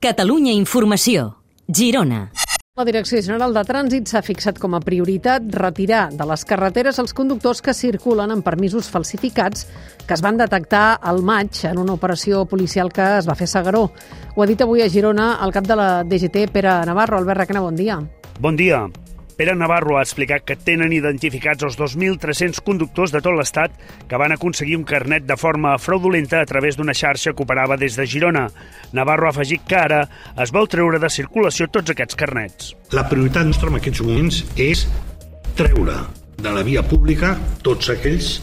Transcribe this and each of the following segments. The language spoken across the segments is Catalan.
Catalunya Informació. Girona. La Direcció General de Trànsit s'ha fixat com a prioritat retirar de les carreteres els conductors que circulen amb permisos falsificats que es van detectar al maig en una operació policial que es va fer a Segaró. Ho ha dit avui a Girona el cap de la DGT, Pere Navarro. Albert Requena, bon dia. Bon dia. Pere Navarro ha explicat que tenen identificats els 2.300 conductors de tot l'Estat que van aconseguir un carnet de forma fraudulenta a través d'una xarxa que operava des de Girona. Navarro ha afegit que ara es vol treure de circulació tots aquests carnets. La prioritat nostra en aquests moments és treure de la via pública tots aquells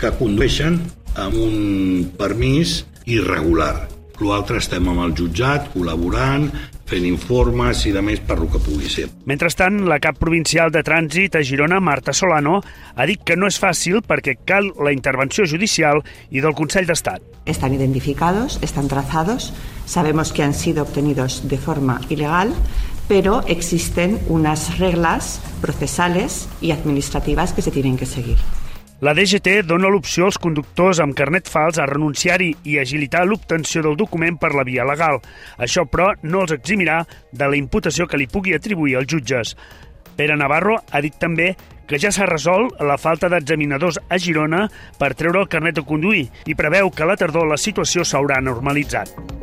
que condueixen amb un permís irregular. L'altre estem amb el jutjat, col·laborant, fent informes i de més per lo que pugui ser. Mentrestant, la cap provincial de trànsit a Girona, Marta Solano, ha dit que no és fàcil perquè cal la intervenció judicial i del Consell d'Estat. Están identificados, están trazados, sabemos que han sido obtenidos de forma ilegal, pero existen unas reglas procesales y administrativas que se tienen que seguir. La DGT dona l'opció als conductors amb carnet fals a renunciar-hi i agilitar l'obtenció del document per la via legal. Això, però, no els eximirà de la imputació que li pugui atribuir als jutges. Pere Navarro ha dit també que ja s'ha resolt la falta d'examinadors a Girona per treure el carnet de conduir i preveu que a la tardor la situació s'haurà normalitzat.